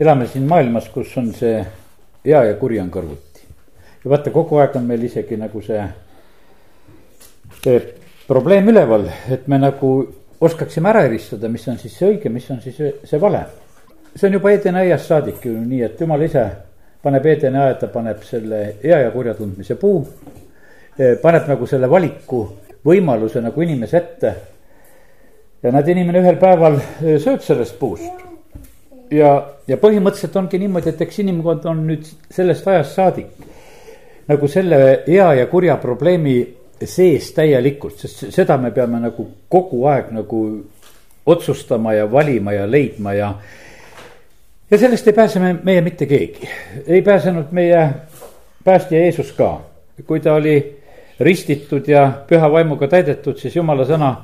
elame siin maailmas, kus on see hea ja kuri on kõrvuti. ja vaata, kogu aeg on meil isegi nagu see, see probleem üleval, et me nagu oskaksime ära eristada, mis on siis see õige, mis on siis see vale. see on juba Edeni aiast saadik ju nii, et jumal ise paneb Edeni aeda, paneb selle hea ja kurja tundmise puu. paneb nagu selle valiku võimaluse nagu inimese ette. ja näed, inimene ühel päeval sööb sellest puust ja, ja põhimõtteliselt ongi niimoodi, et eks inimkond on nüüd sellest ajast saadik nagu selle hea ja kurja probleemi sees täielikult, sest seda me peame nagu kogu aeg nagu otsustama ja valima ja leidma ja. ja sellest ei pääse me, meie mitte keegi, ei pääsenud meie päästja Jeesus ka, kui ta oli ristitud ja püha vaimuga täidetud, siis jumala sõna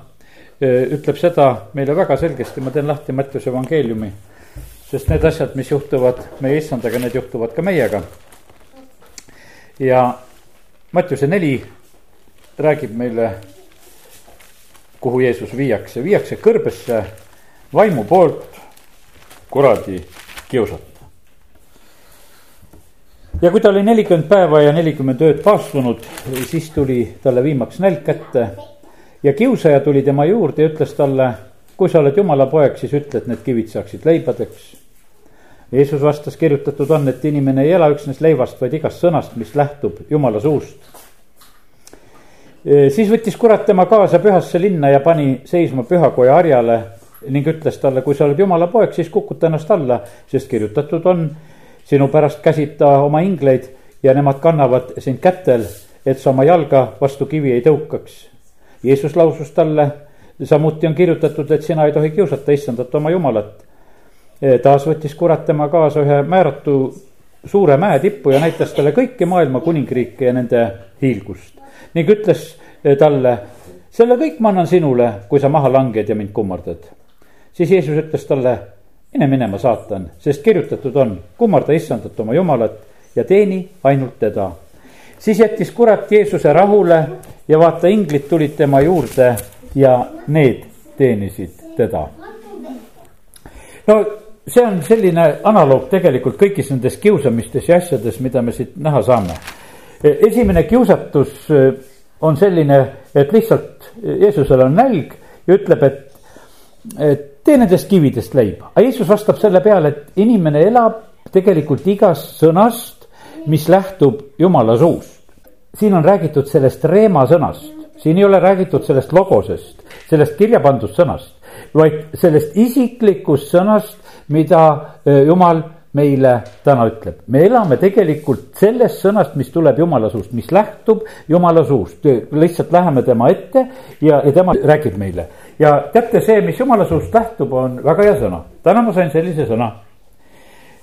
ütleb seda meile väga selgesti, ma teen lahti Mattiuse evangeeliumi sest need asjad, mis juhtuvad meie issandaga, need juhtuvad ka meiega. ja Mattiuse neli räägib meile, kuhu Jeesus viiakse, viiakse kõrbesse vaimu poolt kuradi kiusata. ja kui ta oli nelikümmend päeva ja nelikümmend ööd paastunud, siis tuli talle viimaks nälg kätte ja kiusaja tuli tema juurde ja ütles talle kui sa oled jumala poeg, siis ütle, et need kivid saaksid leibadeks. Jeesus vastas, kirjutatud on, et inimene ei ela üksnes leivast, vaid igast sõnast, mis lähtub Jumala suust. siis võttis kurat tema kaasa pühasse linna ja pani seisma pühakoja harjale ning ütles talle, kui sa oled Jumala poeg, siis kukuta ennast alla, sest kirjutatud on, sinu pärast käsib ta oma ingleid ja nemad kannavad sind kätel, et sa oma jalga vastu kivi ei tõukaks. Jeesus lausus talle, samuti on kirjutatud, et sina ei tohi kiusata issandat oma jumalat taas võttis kurat tema kaasa ühe määratu suure mäe tippu ja näitas talle kõiki maailma kuningriike ja nende hiilgust. ning ütles talle, selle kõik ma annan sinule, kui sa maha langed ja mind kummardad. siis Jeesus ütles talle, mine minema, saatan, sest kirjutatud on, kummarda issandat oma jumalat ja teeni ainult teda. siis jättis kurat Jeesuse rahule ja vaata, inglid tulid tema juurde ja need teenisid teda. no see on selline analoog tegelikult kõigis nendes kiusamistes ja asjades, mida me siit näha saame. esimene kiusatus eh, on selline, et lihtsalt Jeesusel on nälg ja ütleb, et, et tee nendest kividest leiba. aga Jeesus vastab selle peale, et inimene elab tegelikult igast sõnast, mis lähtub Jumala suust. siin on räägitud sellest reema sõnast, siin ei ole räägitud sellest logosest, sellest kirja pandud sõnast, vaid sellest isiklikust sõnast mida jumal meile täna ütleb. me elame tegelikult sellest sõnast, mis tuleb jumala suust, mis lähtub jumala suust, lihtsalt läheme tema ette ja, ja tema räägib meile. ja teate, see, mis jumala suust lähtub, on väga hea sõna. täna ma sain sellise sõna.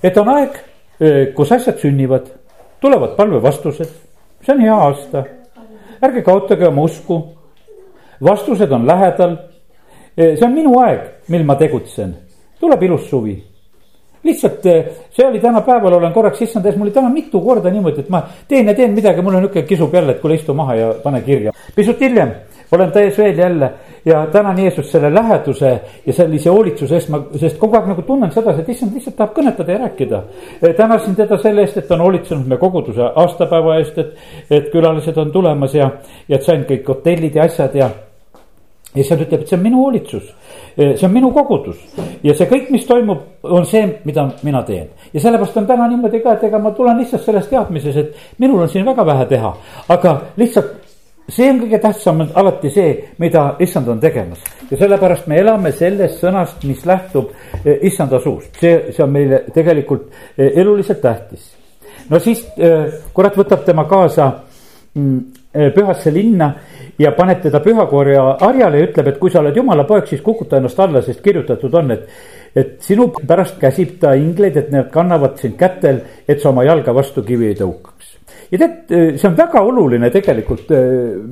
et on aeg, kus asjad sünnivad, tulevad palvevastused, see on hea aasta. Ärge kaotage oma usku. vastused on lähedal. see on minu aeg, mil ma tegutsen tuleb ilus suvi. lihtsalt eh, see oli tänapäeval, olen korraks issand ees, mul oli täna mitu korda niimoodi, et ma teen ja teen midagi, mul on nihuke kisub jälle, et kuule istu maha ja pane kirja. pisut hiljem olen täies veel jälle. Ja tänan Jeesust selle läheduse ja sellise hoolitsuse eest, ma, sest kogu aeg nagu tunnen sedasi, et issand lihtsalt tahab kõnetada ja rääkida. Eh, tänasin teda selle eest, et on hoolitsenud me koguduse aastapäeva eest, et, et külalised on tulemas ja, ja et sain kõik hotellid ja asjad ja ja issand ütleb, et see on minu hoolitsus, see on minu kogudus. Ja see kõik, mis toimub, on see, mida mina teen. ja sellepärast on täna niimoodi ka, et ega ma tulen lihtsalt selles teadmises, et minul on siin väga vähe teha, aga lihtsalt see on kõige tähtsam alati see, mida issand on tegemas ja sellepärast me elame sellest sõnast, mis lähtub eh, issanda suust, see, see on meile tegelikult eh, eluliselt tähtis. no siis eh, kurat võtab tema kaasa mm, pühasse linna ja paneb teda pühakorja harjale ja ütleb, et kui sa oled jumala poeg, siis kukuta ennast alla, sest kirjutatud on, et. et sinu pärast käsib ta ingleid, et need kannavad sind kätel, et sa oma jalga vastu kivi ei tõukaks. Ja tead, see on väga oluline tegelikult,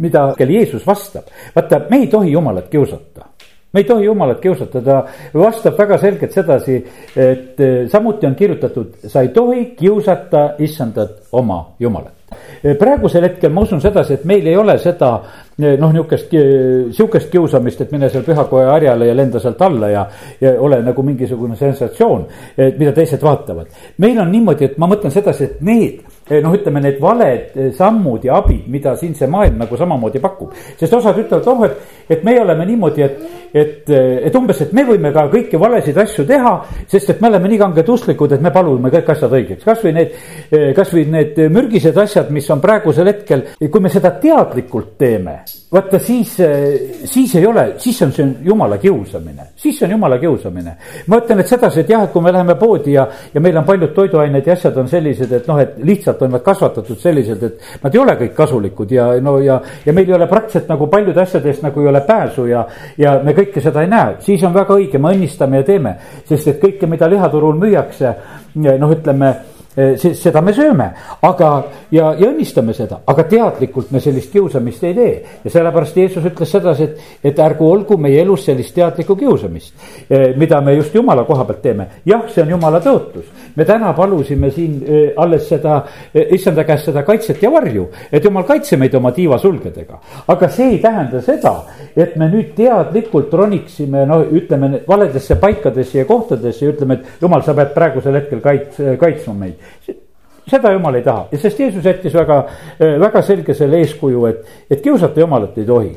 mida Jeesus vastab. vaata, me ei tohi jumalat kiusata me ei tohi jumalat kiusata, ta vastab väga selgelt sedasi, et samuti on kirjutatud, sa ei tohi kiusata issandat oma jumalat praegusel hetkel ma usun sedasi, et meil ei ole seda noh, niisugust, sihukest kiusamist, et mine seal pühakoja harjale ja lenda sealt alla ja, ja ole nagu mingisugune sensatsioon, mida teised vaatavad. meil on niimoodi, et ma mõtlen sedasi, et need noh, ütleme need valed eh, sammud ja abid, mida siin see maailm nagu samamoodi pakub. sest osad ütlevad, oh, et, et meie oleme niimoodi, et, et, eh, et umbes, et me võime ka kõiki valesid asju teha. sest et me oleme nii kanged usklikud, et me palume kõik asjad õigeks, kasvõi need, kasvõi need mürgised asjad, mis on praegusel hetkel, kui me seda teadlikult teeme. vaata siis, siis ei ole, siis on see jumala kiusamine, siis on jumala kiusamine. ma ütlen, et sedasi, et jah, et kui me läheme poodi ja, ja meil on paljud toiduained ja asjad on sellised, et noh, et lihtsalt lihtsalt on nad kasvatatud selliselt, et nad ei ole kõik kasulikud ja no ja, ja meil ei ole praktiliselt nagu paljude asjade eest nagu ei ole pääsu ja, ja me kõike seda ei näe, siis on väga õige, me õnnistame ja teeme, sest et kõike, mida lihaturul müüakse, noh, ütleme siis seda me sööme, aga ja, ja õnnistame seda, aga teadlikult me sellist kiusamist ei tee. ja sellepärast Jeesus ütles sedasi, et, et ärgu olgu meie elus sellist teadlikku kiusamist, eh, mida me just jumala koha pealt teeme. jah, see on jumala tõotus, me täna palusime siin eh, alles seda, issanda käest seda kaitset ja varju, et jumal kaitse meid oma tiivasulgedega. aga see ei tähenda seda, et me nüüd teadlikult roniksime, no ütleme valedesse paikadesse ja kohtadesse ja ütleme, et jumal, sa pead praegusel hetkel kaits-, kaitsma meid seda jumal ei taha sest Jeesus jättis väga, äh, väga selge selle eeskuju, et, et kiusata jumalat ei tohi.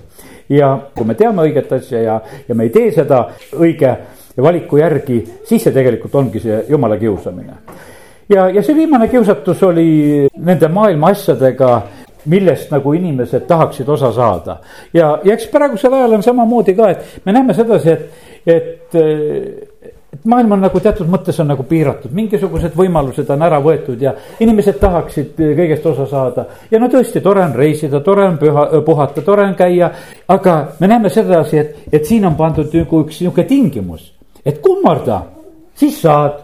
ja kui me teame õiget asja ja, ja me ei tee seda õige valiku järgi, siis see tegelikult ongi see jumala kiusamine. ja, ja see viimane kiusatus oli nende maailma asjadega millest nagu inimesed tahaksid osa saada. ja, ja eks praegusel ajal on samamoodi ka, et me näeme sedasi, et, et et maailm on nagu teatud mõttes on nagu piiratud, mingisugused võimalused on ära võetud ja inimesed tahaksid kõigest osa saada. ja no tõesti, tore on reisida, tore on püha, puhata, tore on käia, aga me näeme sedasi, et, et siin on pandud nagu üks niisugune tingimus, et kummarda, siis saad.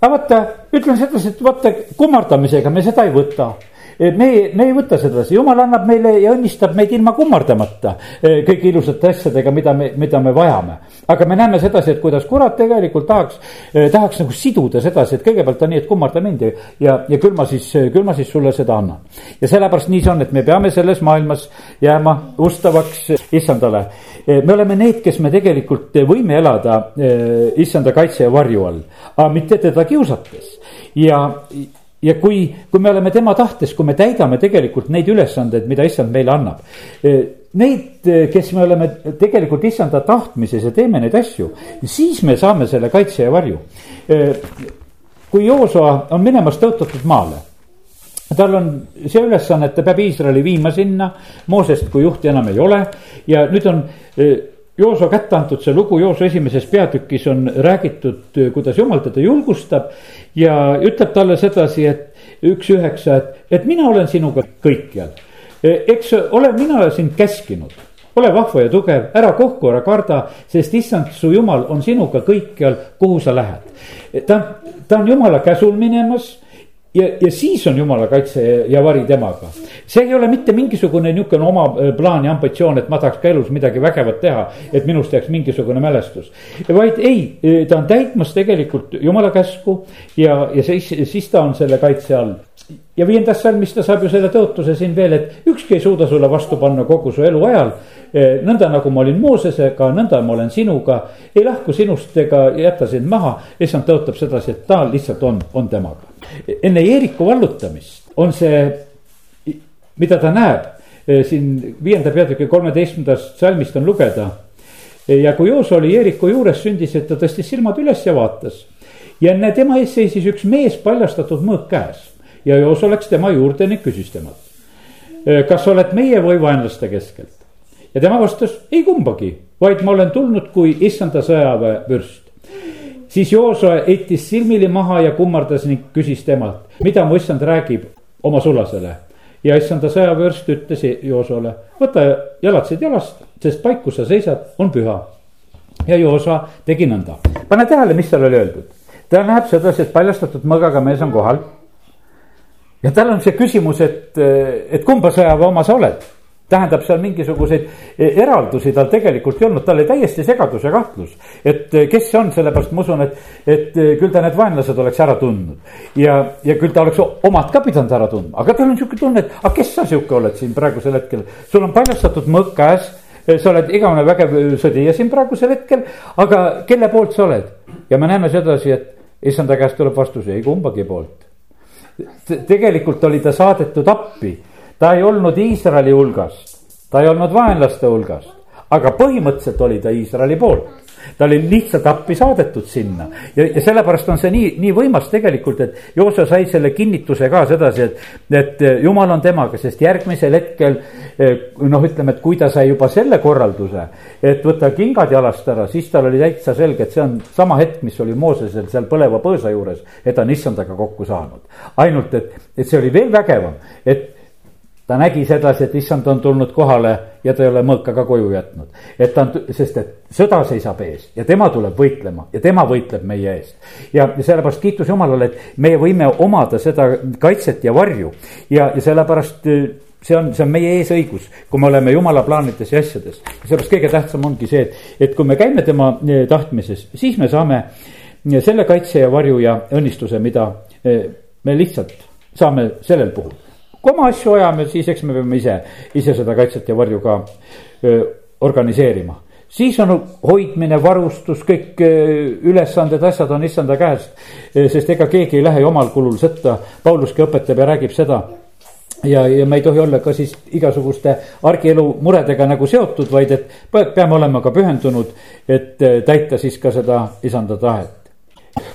aga vaata, ütlen sedasi, et vaata kummardamisega me seda ei võta me, me ei võta sedasi, jumal annab meile ja õnnistab meid ilma kummardamata eh, kõigi ilusate asjadega, mida me, mida me vajame. aga me näeme sedasi, et kuidas kurat tegelikult tahaks, eh, tahaks nagu siduda sedasi, et kõigepealt on nii, et kummarda mind ja, ja küll ma siis, küll ma siis sulle seda annan. ja sellepärast nii see on, et me peame selles maailmas jääma ustavaks issandale. Eh, me oleme need, kes me tegelikult võime elada issanda kaitse ja varju all, aga mitte teda kiusates ja ja kui, kui me oleme tema tahtes, kui me täidame tegelikult neid ülesandeid, mida issand meile annab. Eh, neid, eh, kes me oleme tegelikult issanda tahtmises ja teeme neid asju, siis me saame selle kaitse ja varju. Eh, kui Joosua on minemas tõotatud maale tal on see ülesanne, et ta peab Iisraeli viima sinna, Moosest kui juhti enam ei ole ja nüüd on Jooso kätte antud see lugu, Jooso esimeses peatükis on räägitud, kuidas jumal teda julgustab ja ütleb talle sedasi, et üks üheksa, et, et mina olen sinuga kõikjal. eks olen mina sind käskinud, ole vahva ja tugev, ära kohku, ära karda, sest issand, su jumal on sinuga kõikjal, kuhu sa lähed. ta, ta on jumala käsul minemas ja, ja siis on jumala kaitse ja vari temaga. see ei ole mitte mingisugune niisugune oma äh, plaan ja ambitsioon, et ma tahaks ka elus midagi vägevat teha, et minust jääks mingisugune mälestus. vaid ei, äh, ta on täitmas tegelikult jumala käsku ja, ja siis, siis ta on selle kaitse all ja viiendas salmis ta saab ju selle tõotuse siin veel, et ükski ei suuda sulle vastu panna kogu su eluajal. Eh, nõnda nagu ma olin Moosesega, nõnda ma olen sinuga, ei lahku sinust ega jäta sind maha. issand tõotab sedasi, et ta lihtsalt on, on temaga. enne Jeeriku vallutamist on see, mida ta näeb eh, siin viienda peatüki kolmeteistkümnendast salmist on lugeda. Eh, ja kui Jooso oli Jeeriku juures, sündis, et ta tõstis silmad üles ja vaatas. ja enne tema ees seisis üks mees paljastatud mõõk käes ja Joos läks tema juurde ning küsis temalt. kas oled meie või vaenlaste keskelt? Ja tema vastas ei kumbagi, vaid ma olen tulnud kui issanda sõjaväe vürst. siis Jooso heitis silmili maha ja kummardas ning küsis temalt, mida mu issand räägib oma sulasele. ja issanda sõjaväevürst ütles Joosole, võta jalatsid jalast, sest paik, kus sa seisad, on püha. ja Joosa tegi nõnda, pane tähele, mis seal oli öeldud. ta näeb sedasi, et paljastatud mõõgaga mees on kohal ja tal on see küsimus, et, et kumba sõjaväe oma sa oled. Tähendab, seal mingisuguseid eraldusi tal tegelikult ei olnud, tal oli täiesti segadus ja kahtlus. et kes see on, sellepärast ma usun, et, et küll ta need vaenlased oleks ära tundnud. ja, ja küll ta oleks omad ka pidanud ära tundma, aga tal on sihuke tunne, et aga kes sa sihuke oled siin praegusel hetkel. sul on paljastatud mõõk käes sa oled igavene vägev sõdija siin praegusel hetkel, aga kelle poolt sa oled? ja me näeme sedasi, et issanda käest tuleb vastus ei kumbagi poolt. tegelikult oli ta saadetud appi, ta ei olnud Iisraeli hulgast, ta ei olnud vaenlaste hulgast, aga põhimõtteliselt oli ta Iisraeli poolt. Ta oli lihtsalt appi saadetud sinna. Ja, ja sellepärast on see nii, nii võimas tegelikult, et Joosa sai selle kinnituse ka sedasi, et, et jumal on temaga, sest järgmisel hetkel noh, ütleme, et kui ta sai juba selle korralduse, et võtta kingad jalast ära, siis tal oli täitsa selge, et see on sama hetk, mis oli Moosesel seal põleva põõsa juures, et ta on issandaga kokku saanud. ainult, et, et see oli veel vägevam, et ta nägi sedasi, et issand on tulnud kohale ja ta ei ole mõõka ka koju jätnud. et ta on, sest et sõda seisab ees ja tema tuleb võitlema ja tema võitleb meie eest. ja, sellepärast kiitus Jumalale, et meie võime omada seda kaitset ja varju ja, ja sellepärast äh, see on, see on meie eesõigus, kui me oleme jumala plaanides ja asjades. sellepärast kõige tähtsam ongi see, et, et kui me käime tema äh, tahtmises, siis me saame äh, selle kaitse ja varju ja õnnistuse, mida me lihtsalt saame sellel puhul kui oma asju ajame, siis eks me peame ise, ise seda kaitset ja varju ka öö, organiseerima. siis on hoidmine, varustus, kõik ülesanded, asjad on issanda käest. sest ega keegi ei lähe ju omal kulul sõtta, Pauluski õpetab ja räägib seda ja, ja me ei tohi olla ka siis igasuguste argielu muredega nagu seotud, vaid et peame olema ka pühendunud, et täita siis ka seda isanda tahet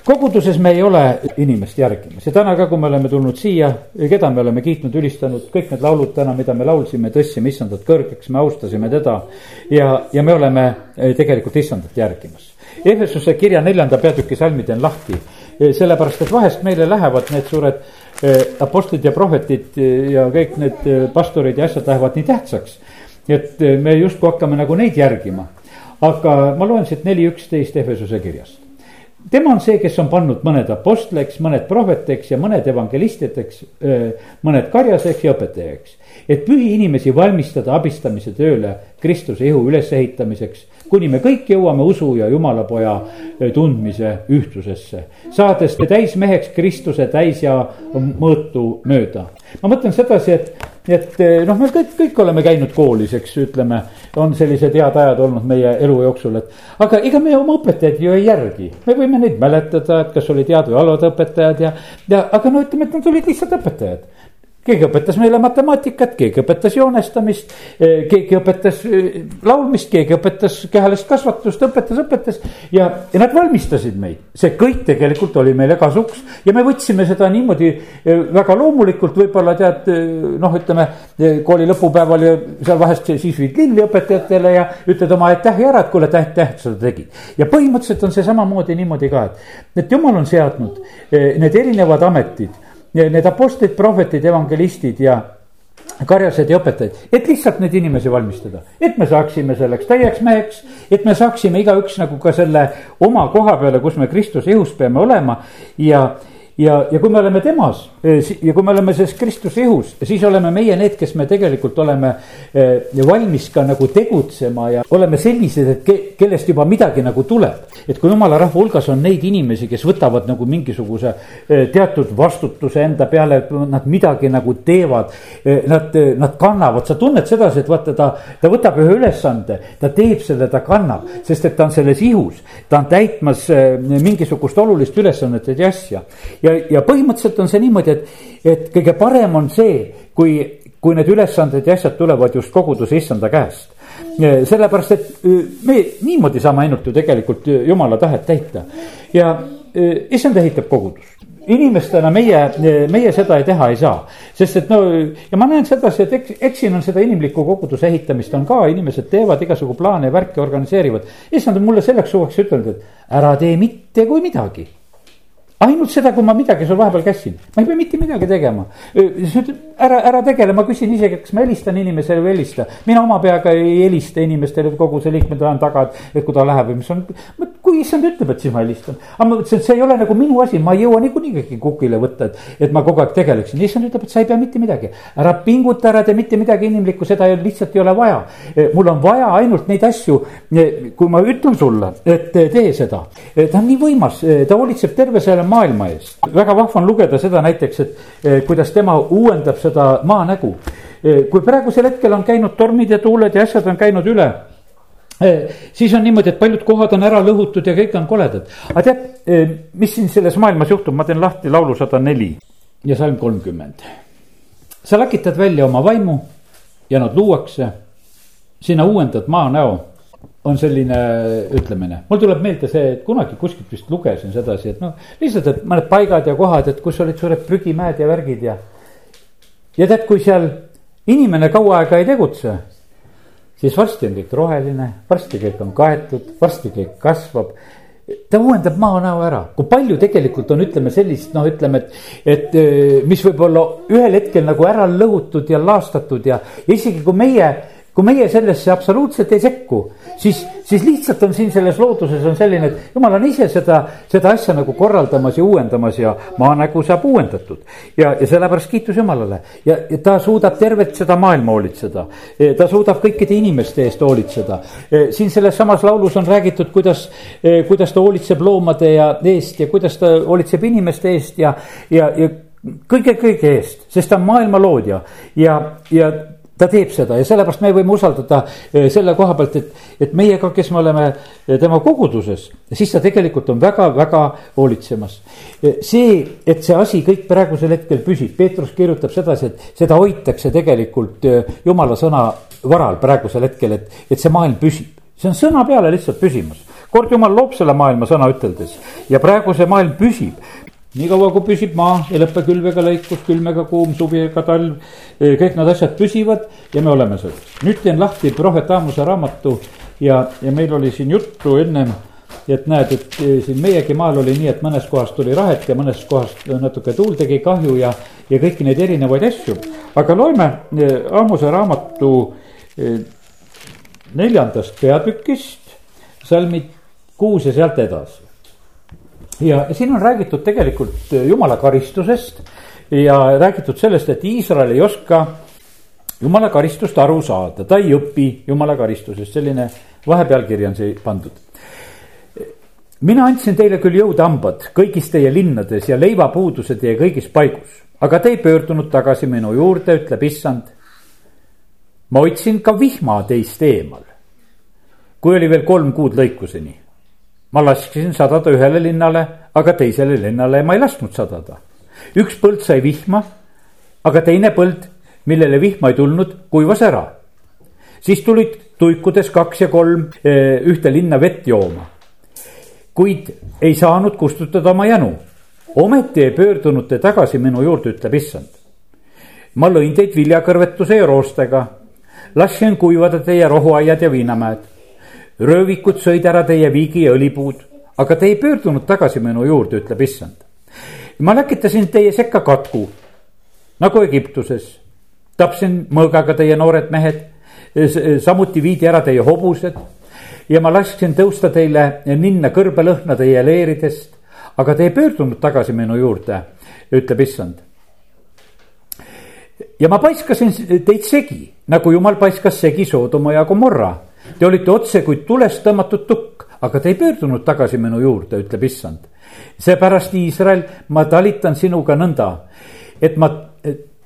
koguduses me ei ole inimest järgimas ja täna ka, kui me oleme tulnud siia, keda me oleme kiitnud, ülistanud, kõik need laulud täna, mida me laulsime, tõstsime issandat kõrgeks, me austasime teda. ja, ja me oleme eh, tegelikult issandat järgimas. Ehesuse kirja neljanda peatüki salmid on lahti, eh, sellepärast et vahest meile lähevad need suured eh, apostlid ja prohvetid ja kõik need pastorid ja asjad lähevad nii tähtsaks. et me justkui hakkame nagu neid järgima. aga ma loen siit neli üksteist Ehesuse kirjast tema on see, kes on pannud mõned apostleks, mõned prohveteks ja mõned evangelistideks, mõned karjaseks ja õpetajaks. et pühi inimesi valmistada abistamise tööle Kristuse ihu ülesehitamiseks, kuni me kõik jõuame usu ja jumalapoja tundmise ühtsusesse. saades täismeheks Kristuse täis ja mõõtu mööda. ma mõtlen sedasi, et et eh, noh, me kõik, kõik oleme käinud koolis, eks ütleme, on sellised head ajad olnud meie elu jooksul, et. aga ega me oma õpetajaid ju ei järgi, me võime neid mäletada, et kas olid head või halvad õpetajad ja, ja aga no ütleme, et nad olid lihtsalt õpetajad keegi õpetas meile matemaatikat, keegi õpetas joonestamist, eh, keegi õpetas eh, laulmist, keegi õpetas kehalist kasvatust, õpetas, õpetas. ja, ja nad valmistasid meid, see kõik tegelikult oli meile kasuks ja me võtsime seda niimoodi eh, väga loomulikult, võib-olla tead noh, ütleme kooli lõpupäeval ja seal vahest siis viid lilli õpetajatele ja ütled oma aitähi ära, et kuule, aitäh, et sa seda tegid. ja põhimõtteliselt on see samamoodi niimoodi ka, et, et jumal on seadnud need erinevad ametid need apostlid, prohvetid, evangelistid ja karjased ja õpetajad, et lihtsalt neid inimesi valmistada, et me saaksime selleks täieks meheks, et me saaksime igaüks nagu ka selle oma koha peale, kus me Kristuse ihus peame olema. Ja ja, ja kui me oleme temas ja kui me oleme selles Kristuse ihus, siis oleme meie need, kes me tegelikult oleme valmis ka nagu tegutsema ja oleme sellised, et ke, kellest juba midagi nagu tuleb. et kui jumala rahva hulgas on neid inimesi, kes võtavad nagu mingisuguse teatud vastutuse enda peale, et nad midagi nagu teevad. Nad, nad kannavad, sa tunned sedasi, et vaata, ta, ta võtab ühe ülesande, ta teeb selle, ta kannab, sest et ta on selles ihus. ta on täitmas mingisugust olulist ülesannet ja asja ja, ja põhimõtteliselt on see niimoodi, et, et kõige parem on see, kui, kui need ülesanded ja asjad tulevad just koguduse issanda käest. sellepärast, et me niimoodi saame ainult ju tegelikult jumala tahet täita ja issand ehitab kogudust inimestena meie, meie seda teha ei saa. sest et no ja ma näen sedasi, et eks, eks siin on seda inimlikku koguduse ehitamist on ka, inimesed teevad igasugu plaane, värke organiseerivad. issand on mulle selleks suveks ütelnud, et ära tee mitte kui midagi ainult seda, kui ma midagi sul vahepeal kässin, ma ei pea mitte midagi tegema. sa ütled, ära, ära tegele, ma küsin isegi, kas ma helistan inimesele või ei helista. mina oma peaga ei helista inimestele, koguse liikmetele on taga, et, et kui ta läheb või mis on. kui issand ütleb, et siis ma helistan. aga ma mõtlesin, et see ei ole nagu minu asi, ma ei jõua niikuinii kõiki kukile võtta, et, et ma kogu aeg tegeleksin. issand ütleb, et sa ei pea mitte midagi. ära pinguta, ära tee mitte midagi inimlikku, seda ei, lihtsalt ei ole vaja. mul on vaja ainult neid asju, kui ma ütlen sulle, et tee seda. ta on nii võimas, ta hoolitseb terve selle maailma eest. väga vahva on lugeda seda näiteks, et eh, kuidas tema uuendab seda maa nägu. Eh, kui praegusel hetkel on käinud tormid ja tuuled ja asjad on käinud üle eh, siis on niimoodi, et paljud kohad on ära lõhutud ja kõik on koledad. aga tead, mis siin selles maailmas juhtub, ma teen lahti laulu sada neli ja salm kolmkümmend. sa lakitad välja oma vaimu ja nad luuakse, sina uuendad maa näo on selline ütlemine, mul tuleb meelde see, et kunagi kuskilt vist lugesin sedasi, et noh, lihtsalt, et mõned paigad ja kohad, et kus olid suured prügimäed ja värgid ja. ja tead, kui seal inimene kaua aega ei tegutse, siis varsti on kõik roheline, varsti kõik on kaetud, varsti kõik kasvab ta uuendab maanäo ära, kui palju tegelikult on, ütleme sellist, noh, ütleme, et, et mis võib olla ühel hetkel nagu ära lõhutud ja laastatud ja, ja isegi kui meie kui meie sellesse absoluutselt ei sekku, siis, siis lihtsalt on siin selles looduses on selline, et jumal on ise seda, seda asja nagu korraldamas ja uuendamas ja maanägu saab uuendatud. ja, ja sellepärast kiitus Jumalale ja, ja ta suudab tervet seda maailma hoolitseda. ta suudab kõikide inimeste eest hoolitseda. siin selles samas laulus on räägitud, kuidas, kuidas ta hoolitseb loomade ja eest ja kuidas ta hoolitseb inimeste eest ja, ja, ja kõige, kõige eest, sest ta on maailma loodja ja, ja ta teeb seda ja sellepärast me võime usaldada eh, selle koha pealt, et, et meie ka, kes me oleme eh, tema koguduses, siis ta tegelikult on väga-väga hoolitsemas. Eh, see, et see asi kõik praegusel hetkel püsib, Peetrus kirjutab sedasi, et seda hoitakse tegelikult jumala sõna varal praegusel hetkel, et, et see maailm püsib. see on sõna peale lihtsalt püsimas kord jumal loob selle maailma sõna üteldes ja praegu see maailm püsib niikaua kui püsib maa ei lõpe külv ega lõikus, külm ega kuum, suvi ega talv. Eh, kõik need asjad püsivad ja me oleme seal. nüüd teen lahti prohvet Aamuse raamatu ja, ja meil oli siin juttu ennem. et näed, et eh, siin meiegi maal oli nii, et mõnes kohas tuli rahet ja mõnes kohas natuke tuul tegi kahju ja, ja kõiki neid erinevaid asju. aga loeme eh, Aamuse raamatu neljandast peatükist, salmid kuus ja sealt edasi ja siin on räägitud tegelikult äh, jumala karistusest ja räägitud sellest, et Iisrael ei oska jumala karistust aru saada, ta ei õpi jumala karistusest, selline vahepealkiri on see pandud. mina andsin teile küll jõudhambad kõigis teie linnades ja leivapuuduse teie kõigis paigus, aga te ei pöördunud tagasi minu juurde, ütleb issand. ma otsin ka vihma teist eemal, kui oli veel kolm kuud lõikuseni ma lasksin sadada ühele linnale, aga teisele linnale ma ei lasknud sadada. üks põld sai vihma, aga teine põld, millele vihma ei tulnud, kuivas ära. siis tulid tuikudes kaks ja kolm eh, ühte linna vett jooma. kuid ei saanud kustutada oma janu. ometi ei pöördunud te tagasi minu juurde, ütleb issand. ma lõin teid viljakõrvetuse ja roostega, lasin kuivada teie rohuaiad ja viinamäed röövikud sõid ära teie viigi ja õlipuud, aga te ei pöördunud tagasi minu juurde, ütleb issand. ma läkitasin teie sekka katku nagu Egiptuses, tapsin mõõgaga teie noored mehed, samuti viidi ära teie hobused. Ja ma lasksin tõusta teile ninna kõrbelõhna teie leeridest, aga te ei pöördunud tagasi minu juurde, ütleb issand. ja ma paiskasin teid segi, nagu jumal paiskas segi Soodoma ja Gomorra Te olite otse kui tulest tõmmatud tukk, aga te ei pöördunud tagasi minu juurde, ütleb issand. seepärast, Iisrael, ma talitan sinuga nõnda, et ma,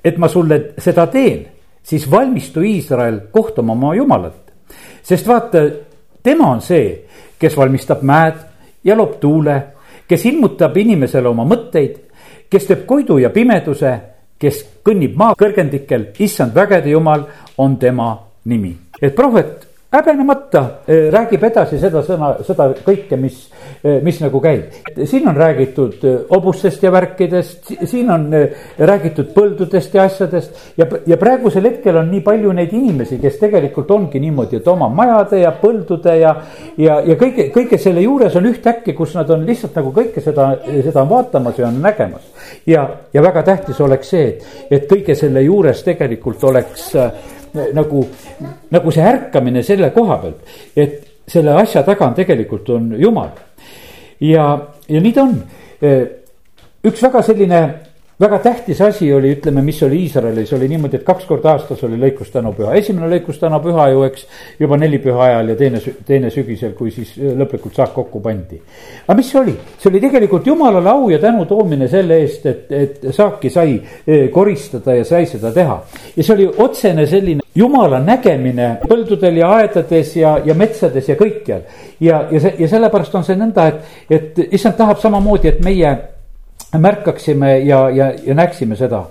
et ma sulle seda teen, siis valmistu Iisrael kohtama oma jumalat. sest vaata, tema on see, kes valmistab mäed ja loob tuule, kes ilmutab inimesele oma mõtteid, kes teeb koidu ja pimeduse, kes kõnnib maa kõrgendikel, issand vägede jumal on tema nimi. et prohvet häbenemata eh, räägib edasi seda sõna, seda kõike, mis, eh, mis nagu käib. siin on räägitud eh, hobustest ja värkidest, siin on räägitud põldudest ja asjadest ja, ja praegusel hetkel on nii palju neid inimesi, kes tegelikult ongi niimoodi, et oma majade ja põldude ja, ja, ja kõige, kõige selle juures on ühtäkki, kus nad on lihtsalt nagu kõike seda, seda on vaatamas ja on nägemas. ja, ja väga tähtis oleks see, et, et kõige selle juures tegelikult oleks äh, nagu, nagu see ärkamine selle koha pealt, et selle asja taga on tegelikult on jumal. ja, ja nii ta on. üks väga selline väga tähtis asi oli, ütleme, mis oli Iisraelis, oli niimoodi, et kaks korda aastas oli lõikustänupüha, esimene lõikustänupüha ju eks juba nelipüha ajal ja teine, teine sügisel, kui siis äh, lõplikult saak kokku pandi. aga mis see oli, see oli tegelikult jumalale au ja tänu toomine selle eest, et, et saaki sai äh, koristada ja sai seda teha. ja see oli otsene selline jumala nägemine põldudel ja aedades ja, ja metsades ja kõikjal. ja, ja see ja sellepärast on see nõnda, et, et issand tahab samamoodi, et meie märkaksime ja, ja, ja näeksime seda.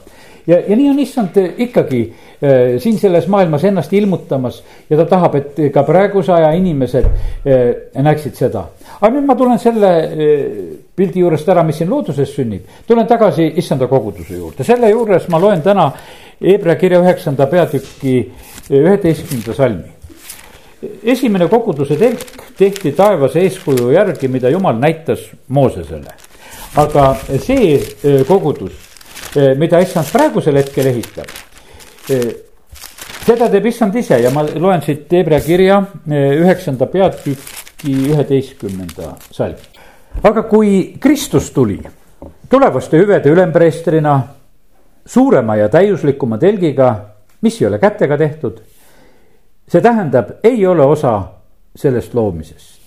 ja, ja nii on issand ikkagi äh, siin selles maailmas ennast ilmutamas ja ta tahab, et ka praeguse aja inimesed äh, näeksid seda. aga nüüd ma tulen selle äh, pildi juurest ära, mis siin looduses sünnib, tulen tagasi issanda koguduse juurde, selle juures ma loen täna Hebra kirja üheksanda peatüki üheteistkümnenda salmi esimene koguduse telk tehti taevase eeskuju järgi, mida jumal näitas Moosesele aga see e, kogudus, e, mida issand praegusel hetkel ehitab, e, seda teeb issand ise ja ma loen siit Hebra kirja üheksanda peatüki üheteistkümnenda salm. aga kui Kristus tuli tulevaste hüvede ülempreestrina suurema ja täiuslikuma telgiga, mis ei ole kätega tehtud, see tähendab, ei ole osa sellest loomisest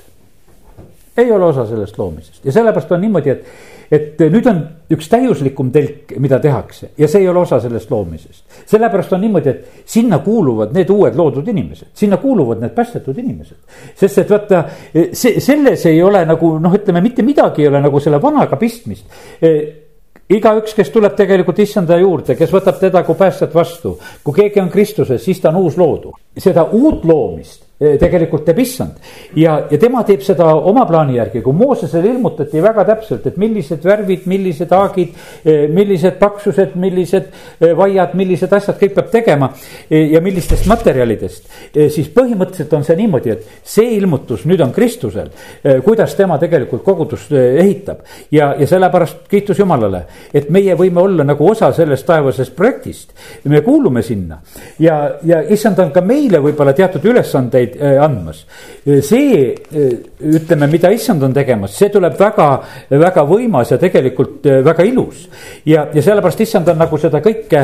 ei ole osa sellest loomisest ja sellepärast on niimoodi, et, et nüüd on üks täiuslikum telk, mida tehakse ja see ei ole osa sellest loomisest. sellepärast on niimoodi, et sinna kuuluvad need uued loodud inimesed, sinna kuuluvad need päästetud inimesed. sest et vaata, see, selles ei ole nagu noh, ütleme mitte midagi ei ole nagu selle vanaga pistmist igaüks, kes tuleb tegelikult issanda juurde, kes võtab teda kui päästjat vastu, kui keegi on Kristuses, siis ta on uus loodu. seda uut loomist tegelikult teeb issand. ja, ja tema teeb seda oma plaani järgi, kui Moosesele ilmutati väga täpselt, et millised värvid, millised haagid, millised paksused, millised vaiad, millised asjad kõik peab tegema. ja millistest materjalidest, siis põhimõtteliselt on see niimoodi, et see ilmutus nüüd on Kristusel. kuidas tema tegelikult kogudust ehitab ja, ja sellepärast kiitus Jumalale, et meie võime olla nagu osa sellest taevasest projektist. me kuulume sinna ja, ja issand on ka meile võib-olla teatud ülesandeid äh, andmas. See, ütleme, mida issand on tegemas, see tuleb väga, väga võimas ja tegelikult väga ilus. ja, ja sellepärast issand on nagu seda kõike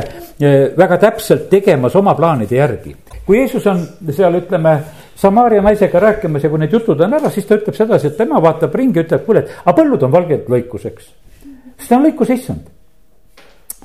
väga täpselt tegemas oma plaanide järgi. kui Jeesus on seal, ütleme, Samaaria naisega rääkimas ja kui need jutud on ära, siis ta ütleb sedasi, et tema vaatab ringi, ütleb, kuule, et aga põllud on valged lõikuseks. sest ta on lõikus issand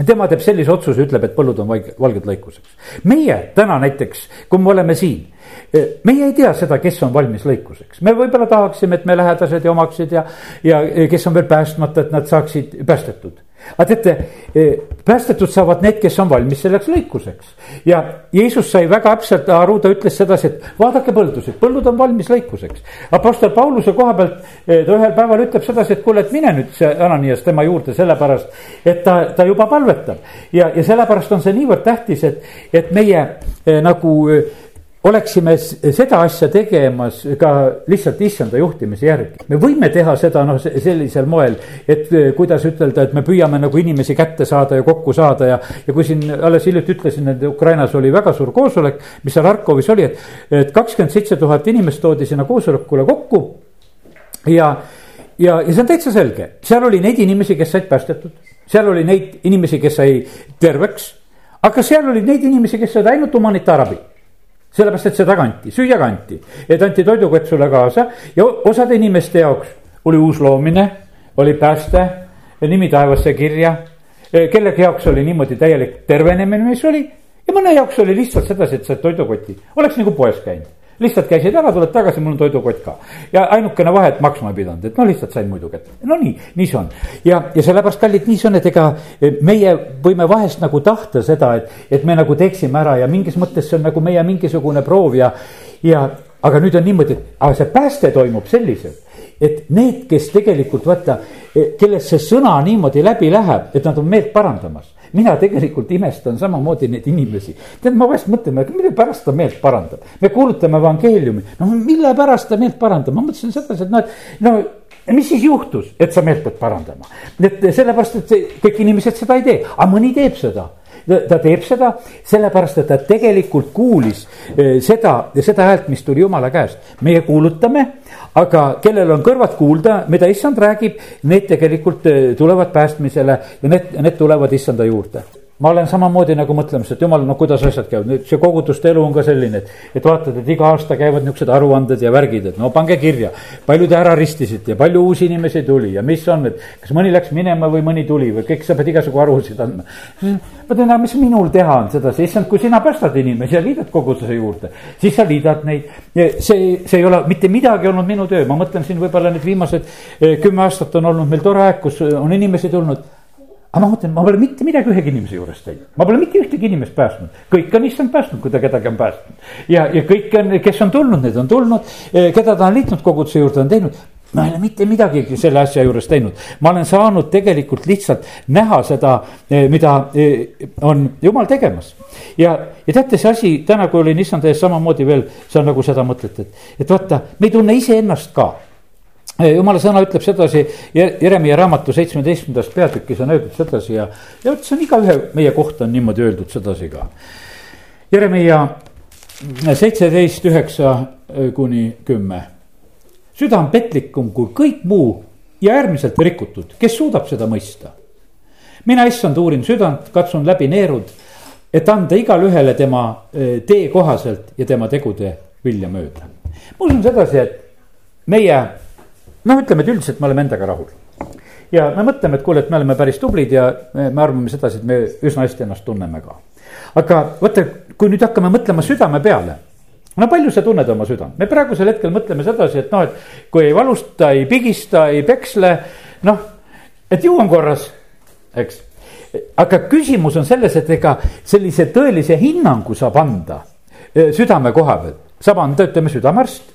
tema teeb sellise otsuse, ütleb, et põllud on vaig-, valged lõikuseks. meie täna näiteks, kui me oleme siin, e, meie ei tea seda, kes on valmis lõikuseks, me võib-olla tahaksime, et me lähedased ja omaksid ja, ja kes on veel päästmata, et nad saaksid päästetud aga teate, eh, päästetud saavad need, kes on valmis selleks lõikuseks. ja Jeesus sai väga täpselt aru, ta ütles sedasi, et vaadake põldusid, põllud on valmis lõikuseks. Apostel Pauluse koha pealt eh, ta ühel päeval ütleb sedasi, et kuule, et mine nüüd see Ananias tema juurde, sellepärast et ta, ta juba palvetab. ja, ja sellepärast on see niivõrd tähtis, et, et meie eh, nagu oleksime seda asja tegemas ka lihtsalt issanda juhtimise järgi. me võime teha seda noh, sellisel moel, et eh, kuidas ütelda, et me püüame nagu inimesi kätte saada ja kokku saada ja. ja kui siin alles hiljuti ütlesin, et Ukrainas oli väga suur koosolek, mis seal Harkovis oli, et, et kakskümmend seitse tuhat inimest toodi sinna koosolekule kokku. ja, ja, ja see on täitsa selge, seal oli neid inimesi, kes said päästetud, seal oli neid inimesi, kes sai terveks. aga seal oli neid inimesi, kes said ainult humanitaarabi sellepärast, et seda kanti, süüa kanti, et anti toidukott sulle kaasa ja osade inimeste jaoks oli uus loomine, oli pääste, nimi taevasse kirja. kellegi jaoks oli niimoodi täielik tervenemine, mis oli ja mõne jaoks oli lihtsalt sedasi, et said toidukoti, oleks nagu poes käinud lihtsalt käisid ära, tuled tagasi, mul on toidukott ka. ja ainukene vahe, et maksma ei pidanud, et no lihtsalt sain muidu kätte, no nii, nii see on. ja, ja sellepärast, kallid, nii see on, et ega meie võime vahest nagu tahta seda, et, et me nagu teeksime ära ja mingis mõttes see on nagu meie mingisugune proov ja, ja aga nüüd on niimoodi, et aga see pääste toimub selliselt, et need, kes tegelikult vaata, kellest see sõna niimoodi läbi läheb, et nad on meelt parandamas mina tegelikult imestan samamoodi neid inimesi. tead, ma vahest mõtlen, mille pärast ta meelt parandab, me kuulutame evangeeliumi, no mille pärast ta meelt parandab, ma mõtlesin sedasi, et noh, et no mis siis juhtus, et sa meelt pead parandama, et sellepärast, et kõik inimesed seda ei tee, aga mõni teeb seda. Ta teeb seda sellepärast, et ta tegelikult kuulis eh, seda, seda häält, mis tuli jumala käest. meie kuulutame, aga kellel on kõrvad kuulda, mida issand räägib, need tegelikult eh, tulevad päästmisele ja need, need tulevad issanda juurde ma olen samamoodi nagu mõtlemas, et jumal, no kuidas asjad käivad, nüüd see koguduste elu on ka selline, et, et vaatad, et iga aasta käivad niisugused aruanded ja värgid, et no pange kirja. palju te ära ristisite ja palju uusi inimesi tuli ja mis on, et kas mõni läks minema või mõni tuli või kõik, sa pead igasugu arvusid andma. ma ütlen, aga mis minul teha on sedasi, issand, kui sina päästad inimesi ja liidad koguduse juurde, siis sa liidad neid. see, see ei ole mitte midagi olnud minu töö, ma mõtlen siin võib-olla need viimased eh, kümme aastat on olnud meil tore aeg, kus on inimesi tulnud aga ma mõtlen, ma pole mitte midagi ühegi inimese juures teinud, ma pole mitte ühtegi inimest päästnud, kõik on issand päästnud, kui ta kedagi on päästnud. ja, ja kõik on, kes on tulnud, need on tulnud, eh, keda ta on liitnud koguduse juurde, on teinud. Ma ei ole mitte midagi selle asja juures teinud, ma olen saanud tegelikult lihtsalt näha seda, eh, mida eh, on jumal tegemas. ja, ja teate, see asi täna, kui olin issand ees samamoodi veel, see on nagu seda mõtet, et, et vaata, me ei tunne iseennast ka jumala sõna ütleb sedasi Jeremiah raamatu seitsmeteistkümnendas peatükis on öeldud sedasi ja, ja vot see on igaühe meie kohta on niimoodi öeldud sedasi ka. Jeremiah seitseteist, üheksa kuni kümme. süda on petlikum kui kõik muu ja äärmiselt rikutud, kes suudab seda mõista? mina, issand, uurin südant, katsun läbi neerud, et anda igale ühele tema eh, tee kohaselt ja tema tegude vilja mööda. ma usun sedasi, et meie noh, ütleme, et üldiselt me oleme endaga rahul. ja me mõtleme, et kuule, et me oleme päris tublid ja me, me arvame sedasi, et me üsna hästi ennast tunneme ka. aga vaata, kui nüüd hakkame mõtlema südame peale no palju sa tunned oma südant, me praegusel hetkel mõtleme sedasi, et noh, et kui ei valusta, ei pigista, ei peksle, noh, et ju on korras, eks. aga küsimus on selles, et ega sellise tõelise hinnangu saab anda eh, südame koha pealt saab anda, ütleme, südamearst,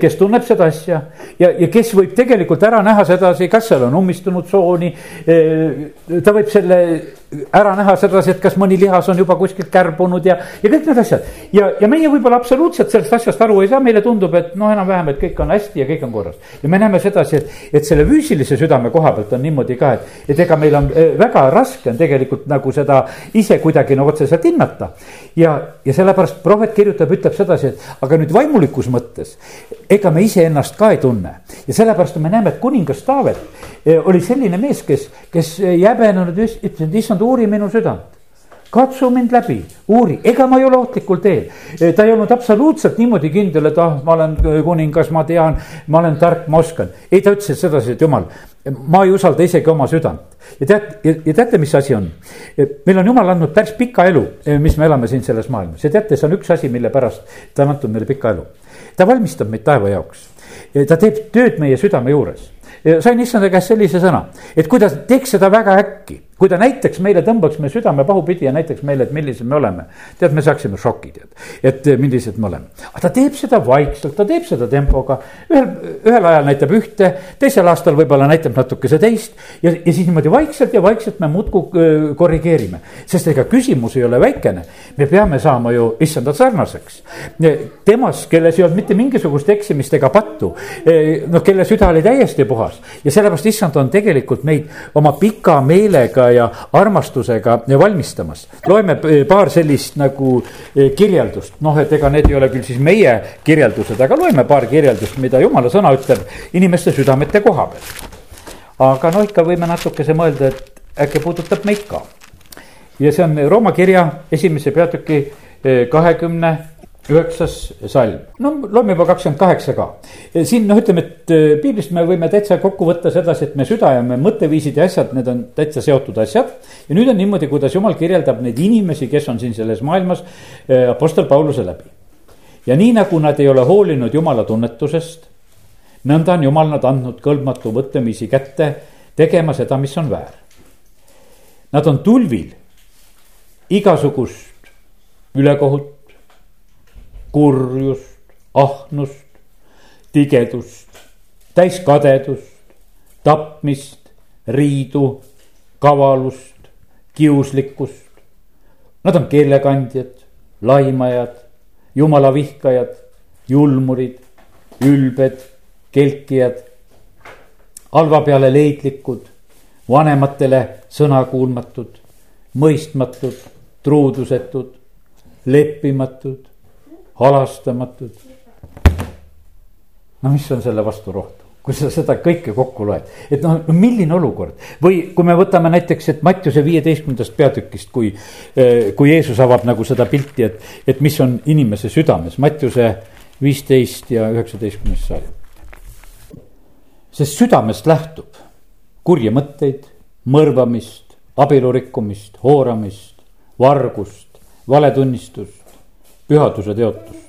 kes tunneb seda asja ja, ja kes võib tegelikult ära näha sedasi, kas seal on ummistunud sooni. Eh, ta võib selle ära näha sedasi, et kas mõni lihas on juba kuskilt kärbunud ja, ja kõik need asjad. ja, ja meie võib-olla absoluutselt sellest asjast aru ei saa, meile tundub, et noh, enam-vähem, et kõik on hästi ja kõik on korras. ja me näeme sedasi, et, et selle füüsilise südame koha pealt on niimoodi ka, et, et ega meil on eh, väga raske on tegelikult nagu seda ise kuidagi nagu otseselt hinnata. ja, ja sellepärast prohvet kirjutab, ütleb sedasi, et aga nüüd vaimulikus mõttes, ega me iseennast ka ei tunne ja sellepärast me näeme, et kuningas Taavet eh, oli selline mees, kes, kes ei häbenenud, ütles, et issand, uuri minu südant katsu mind läbi, uuri, ega ma ei ole ohtlikul teel. Eh, ta ei olnud absoluutselt niimoodi kindel, et ah, ma olen kuningas, ma tean, ma olen tark, ma oskan. ei, ta ütles sedasi, et jumal, ma ei usalda isegi oma südant. ja tead, ja teate, mis asi on? meil on jumal andnud päris pika elu, mis me elame siin selles maailmas ja teate, see on üks asi, mille pärast ta on andnud meile pika elu. Ta valmistab meid taeva jaoks. ta teeb tööd meie südame juures sain issanda käest sellise sõna, et kui ta teeks seda väga äkki, kui ta näiteks meile tõmbaks me südame pahupidi ja näitaks meile, et millised me oleme. tead, me saaksime šoki, tead, et eh, millised me oleme. aga ta teeb seda vaikselt, ta teeb seda tempoga. ühel, ühel ajal näitab ühte, teisel aastal võib-olla näitab natukese teist. ja, ja siis niimoodi vaikselt ja vaikselt me muudkui eh, korrigeerime. sest ega küsimus ei ole väikene. me peame saama ju issanda sarnaseks. temas, kelles ei olnud mitte mingisugust eksimist ega pattu. Noh, kelle süda oli täiesti puhas ja sellepärast issand on tegelikult meid oma pika meelega ja armastusega valmistamas. loeme paar sellist nagu e, kirjeldust, noh, et ega need ei ole küll siis meie kirjeldused, aga loeme paar kirjeldust, mida jumala sõna ütleb inimeste südamete koha peal. aga noh, ikka võime natukese mõelda, et äkki puudutab meid ka. ja see on Rooma kirja esimese peatüki e, kahekümne üheksas salm, no loeme juba kakskümmend kaheksa ka. siin noh, ütleme, et äh, piiblist me võime täitsa kokku võtta sedasi, et me süda ja me mõtteviisid ja asjad, need on täitsa seotud asjad. ja nüüd on niimoodi, kuidas jumal kirjeldab neid inimesi, kes on siin selles maailmas äh, Apostel Pauluse läbi. ja nii nagu nad ei ole hoolinud jumala tunnetusest, nõnda on jumal nad andnud kõlbmatu mõtlemisi kätte tegema seda, mis on väär. Nad on tulvil igasugust ülekohut kurjust, ahnust, tigedust, täiskadedust, tapmist, riidu, kavalust, kiuslikkust. Nad on keelekandjad, laimajad, jumala vihkajad, julmurid, ülbed, kelkijad, halva peale leidlikud, vanematele sõnakuulmatud, mõistmatud, truudusetud, leppimatud, halastamatud. no mis on selle vastu rohtu? kui sa seda kõike kokku loed, et noh, no milline olukord või kui me võtame näiteks, et Mattiuse viieteistkümnendast peatükist, kui, eh, kui Jeesus avab nagu seda pilti, et, et mis on inimese südames, Mattiuse viisteist ja üheksateistkümnes salm. sest südamest lähtub kurje mõtteid, mõrvamist, abielu rikkumist, hooramist, vargust, valetunnistust, pühaduse teotust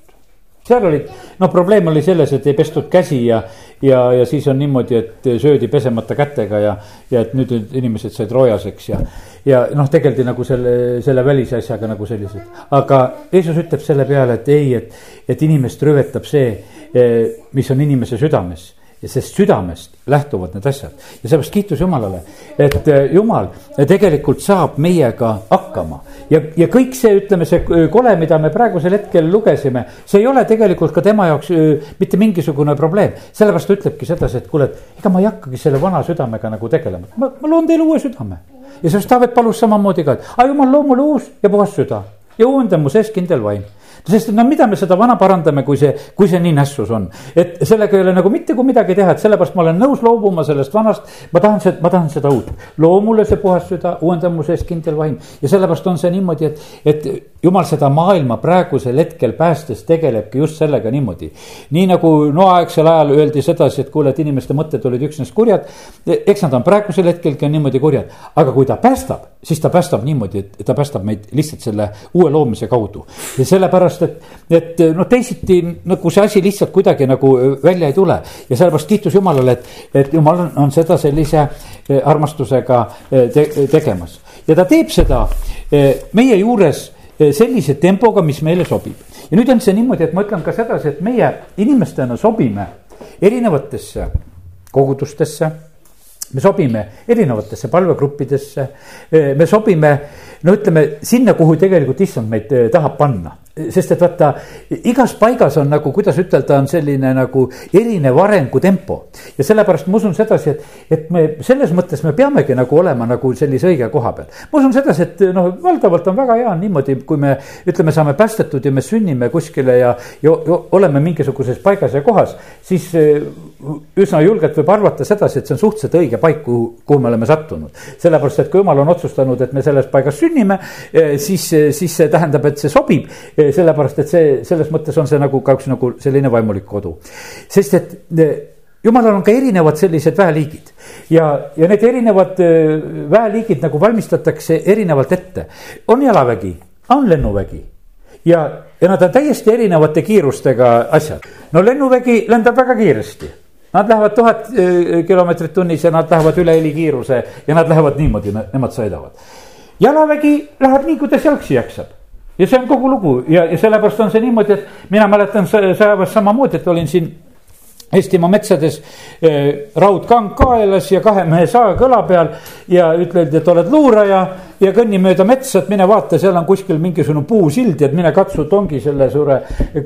seal olid, no probleem oli selles, et ei pestud käsi ja, ja, ja siis on niimoodi, et söödi pesemata kätega ja, ja et nüüd inimesed said roojaseks ja, ja noh, tegeldi nagu selle, selle välise asjaga nagu sellised. aga Jeesus ütleb selle peale, et ei, et, et inimest rüvetab see, eh, mis on inimese südames ja sest südamest lähtuvad need asjad ja sellepärast kiitus Jumalale, et äh, Jumal tegelikult saab meiega hakkama. ja, ja kõik see, ütleme, see kole, mida me praegusel hetkel lugesime, see ei ole tegelikult ka tema jaoks äh, mitte mingisugune probleem. sellepärast ta ütlebki sedasi, et kuule, et ega ma ei hakkagi selle vana südamega nagu tegelema, ma, ma loon teile uue südame. ja sellest Taavet palus samamoodi ka, et aga Jumal, loo mulle uus ja puhas süda ja uuenda mu sees kindel vaim sest no mida me seda vana parandame, kui see, kui see nii nässus on. et sellega ei ole nagu mitte kui midagi teha, et sellepärast ma olen nõus loobuma sellest vanast. ma tahan seda, ma tahan seda uut. loo mulle see puhas süda, uuenda mu sees kindel vaim. ja sellepärast on see niimoodi, et, et jumal seda maailma praegusel hetkel päästes tegelebki just sellega niimoodi. nii nagu noaaegsel ajal öeldi sedasi, et kuule, et inimeste mõtted olid üksnes kurjad. eks nad on praegusel hetkelgi on niimoodi kurjad, aga kui ta päästab, siis ta päästab niimoodi, et ta päästab meid lihtsalt selle uue loomise kaudu. ja sellepärast, et, et noh, teisiti nagu see asi lihtsalt kuidagi nagu välja ei tule. ja sellepärast kiitus Jumalale, et, et Jumal on, on seda sellise armastusega te, tegemas. ja ta teeb seda meie juures sellise tempoga, mis meile sobib. ja nüüd on see niimoodi, et ma ütlen ka sedasi, et meie inimestena sobime erinevatesse kogudustesse me sobime erinevatesse palvegruppidesse, me sobime, no ütleme sinna, kuhu tegelikult issand meid tahab panna sest et vaata, igas paigas on nagu, kuidas ütelda, on selline nagu erinev arengutempo. ja sellepärast ma usun sedasi, et, et me selles mõttes me peamegi nagu olema nagu sellise õige koha peal. ma usun sedasi, et noh, valdavalt on väga hea niimoodi, kui me ütleme, saame päästetud ja me sünnime kuskile ja, ja, ja oleme mingisuguses paigas ja kohas, siis üsna julgelt võib arvata sedasi, et see on suhteliselt õige paik, kuhu, kuhu me oleme sattunud. sellepärast, et kui jumal on otsustanud, et me selles paigas sünnime, eh, siis, siis see tähendab, et see sobib sellepärast et see, selles mõttes on see nagu ka üks nagu selline vaimulik kodu. sest et jumalal on ka erinevad sellised väeliigid ja, ja need erinevad väeliigid nagu valmistatakse erinevalt ette. on jalavägi, on lennuvägi ja, ja nad on täiesti erinevate kiirustega asjad. no lennuvägi lendab väga kiiresti Nad lähevad tuhat e, kilomeetrit tunnis ja nad lähevad üle helikiiruse ja nad lähevad niimoodi, nemad sõidavad. jalavägi läheb nii, kuidas jalgsi jaksab. Ja see on kogu lugu. Ja, ja sellepärast on see niimoodi, et mina mäletan sõjaväes samamoodi, et olin siin Eestimaa metsades eh, raudkang kaelas ja kahe mehe saag õla peal ja üteldi, et oled luuraja ja kõnni mööda metsa, et mine vaata, seal on kuskil mingisugune puusild ja et mine katsu tongi selle suure